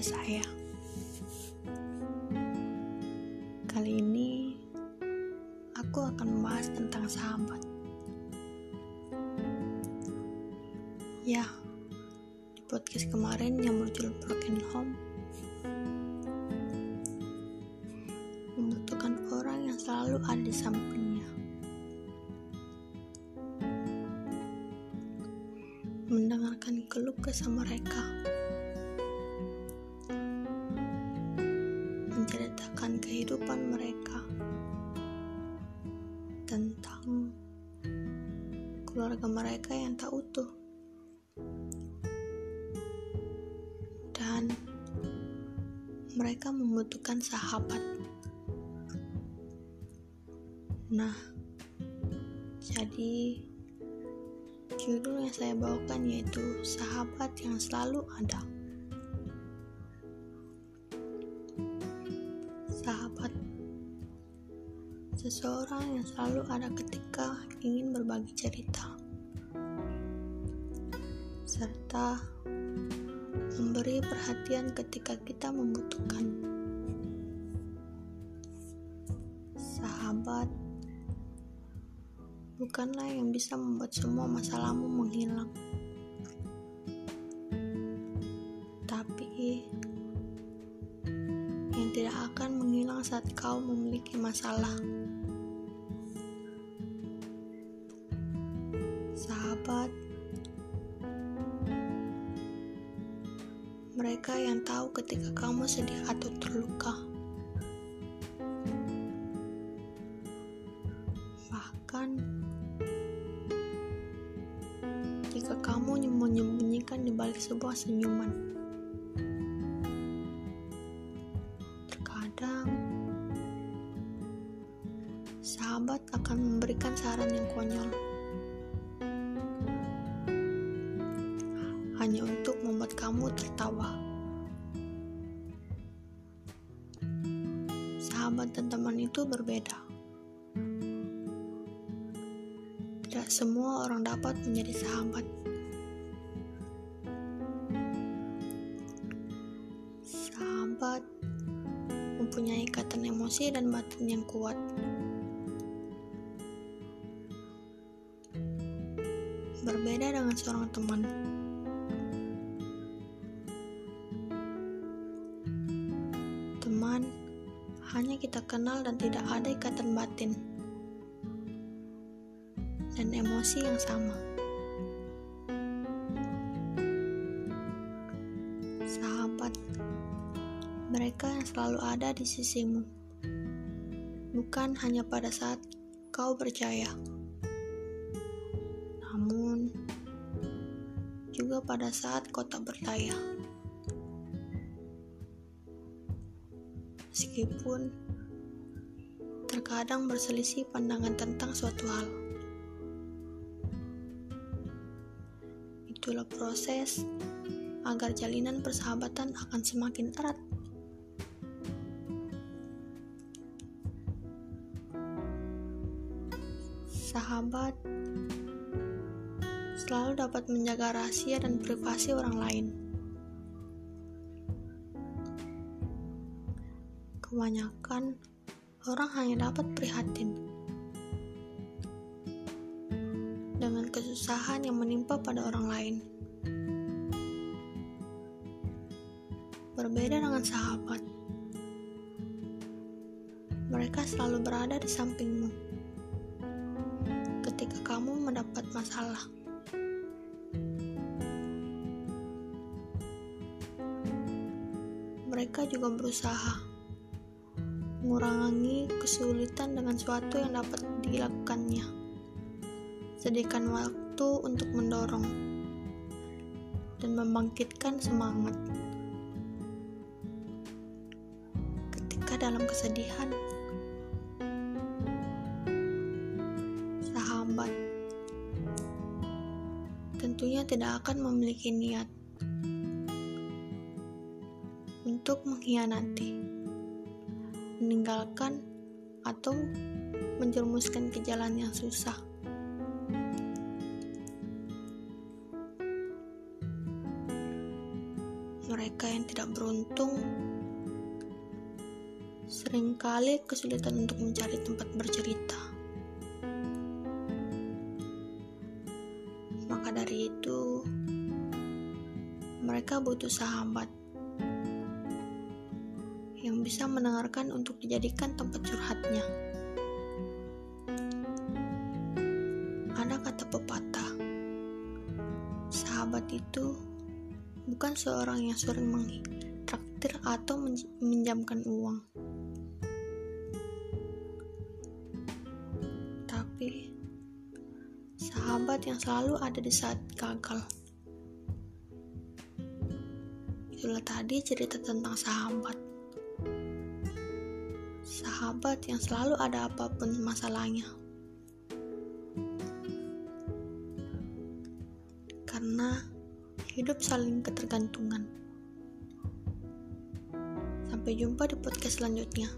podcast saya. Kali ini aku akan membahas tentang sahabat. Ya, di podcast kemarin yang berjudul Broken Home membutuhkan orang yang selalu ada di sampingnya. Mendengarkan keluh kesah mereka. Keluarga mereka yang tak utuh dan mereka membutuhkan sahabat. Nah, jadi judul yang saya bawakan yaitu sahabat yang selalu ada. sahabat seseorang yang selalu ada ketika ingin berbagi cerita serta memberi perhatian ketika kita membutuhkan sahabat bukanlah yang bisa membuat semua masalahmu menghilang tapi yang tidak akan menghilang saat kau memiliki masalah. Sahabat, mereka yang tahu ketika kamu sedih atau terluka. Bahkan, jika kamu menyembunyikan di balik sebuah senyuman. Terkadang, sahabat akan memberikan saran yang konyol, hanya untuk kamu tertawa. Sahabat dan teman itu berbeda. Tidak semua orang dapat menjadi sahabat. Sahabat mempunyai ikatan emosi dan batin yang kuat. Berbeda dengan seorang teman. Kita kenal dan tidak ada ikatan batin dan emosi yang sama. Sahabat mereka yang selalu ada di sisimu, bukan hanya pada saat kau percaya, namun juga pada saat kau tak berdaya. Meskipun terkadang berselisih pandangan tentang suatu hal, itulah proses agar jalinan persahabatan akan semakin erat. sahabat selalu dapat menjaga rahasia dan privasi orang lain. Kebanyakan orang hanya dapat prihatin dengan kesusahan yang menimpa pada orang lain. Berbeda dengan sahabat, mereka selalu berada di sampingmu ketika kamu mendapat masalah. Mereka juga berusaha mengurangi kesulitan dengan suatu yang dapat dilakukannya. Sediakan waktu untuk mendorong dan membangkitkan semangat. Ketika dalam kesedihan, sahabat tentunya tidak akan memiliki niat untuk mengkhianati, meninggalkan, atau menjerumuskan ke jalan yang susah. Mereka yang tidak beruntung sering kali kesulitan untuk mencari tempat bercerita. Maka dari itu, mereka butuh sahabat yang bisa mendengarkan untuk dijadikan tempat curhatnya. Ada kata pepatah, sahabat itu bukan seorang yang sering mentraktir atau meminjamkan uang. Tapi sahabat yang selalu ada di saat gagal. Itulah tadi cerita tentang sahabat sahabat yang selalu ada apa pun masalahnya. Karena hidup saling ketergantungan. Sampai jumpa di podcast selanjutnya.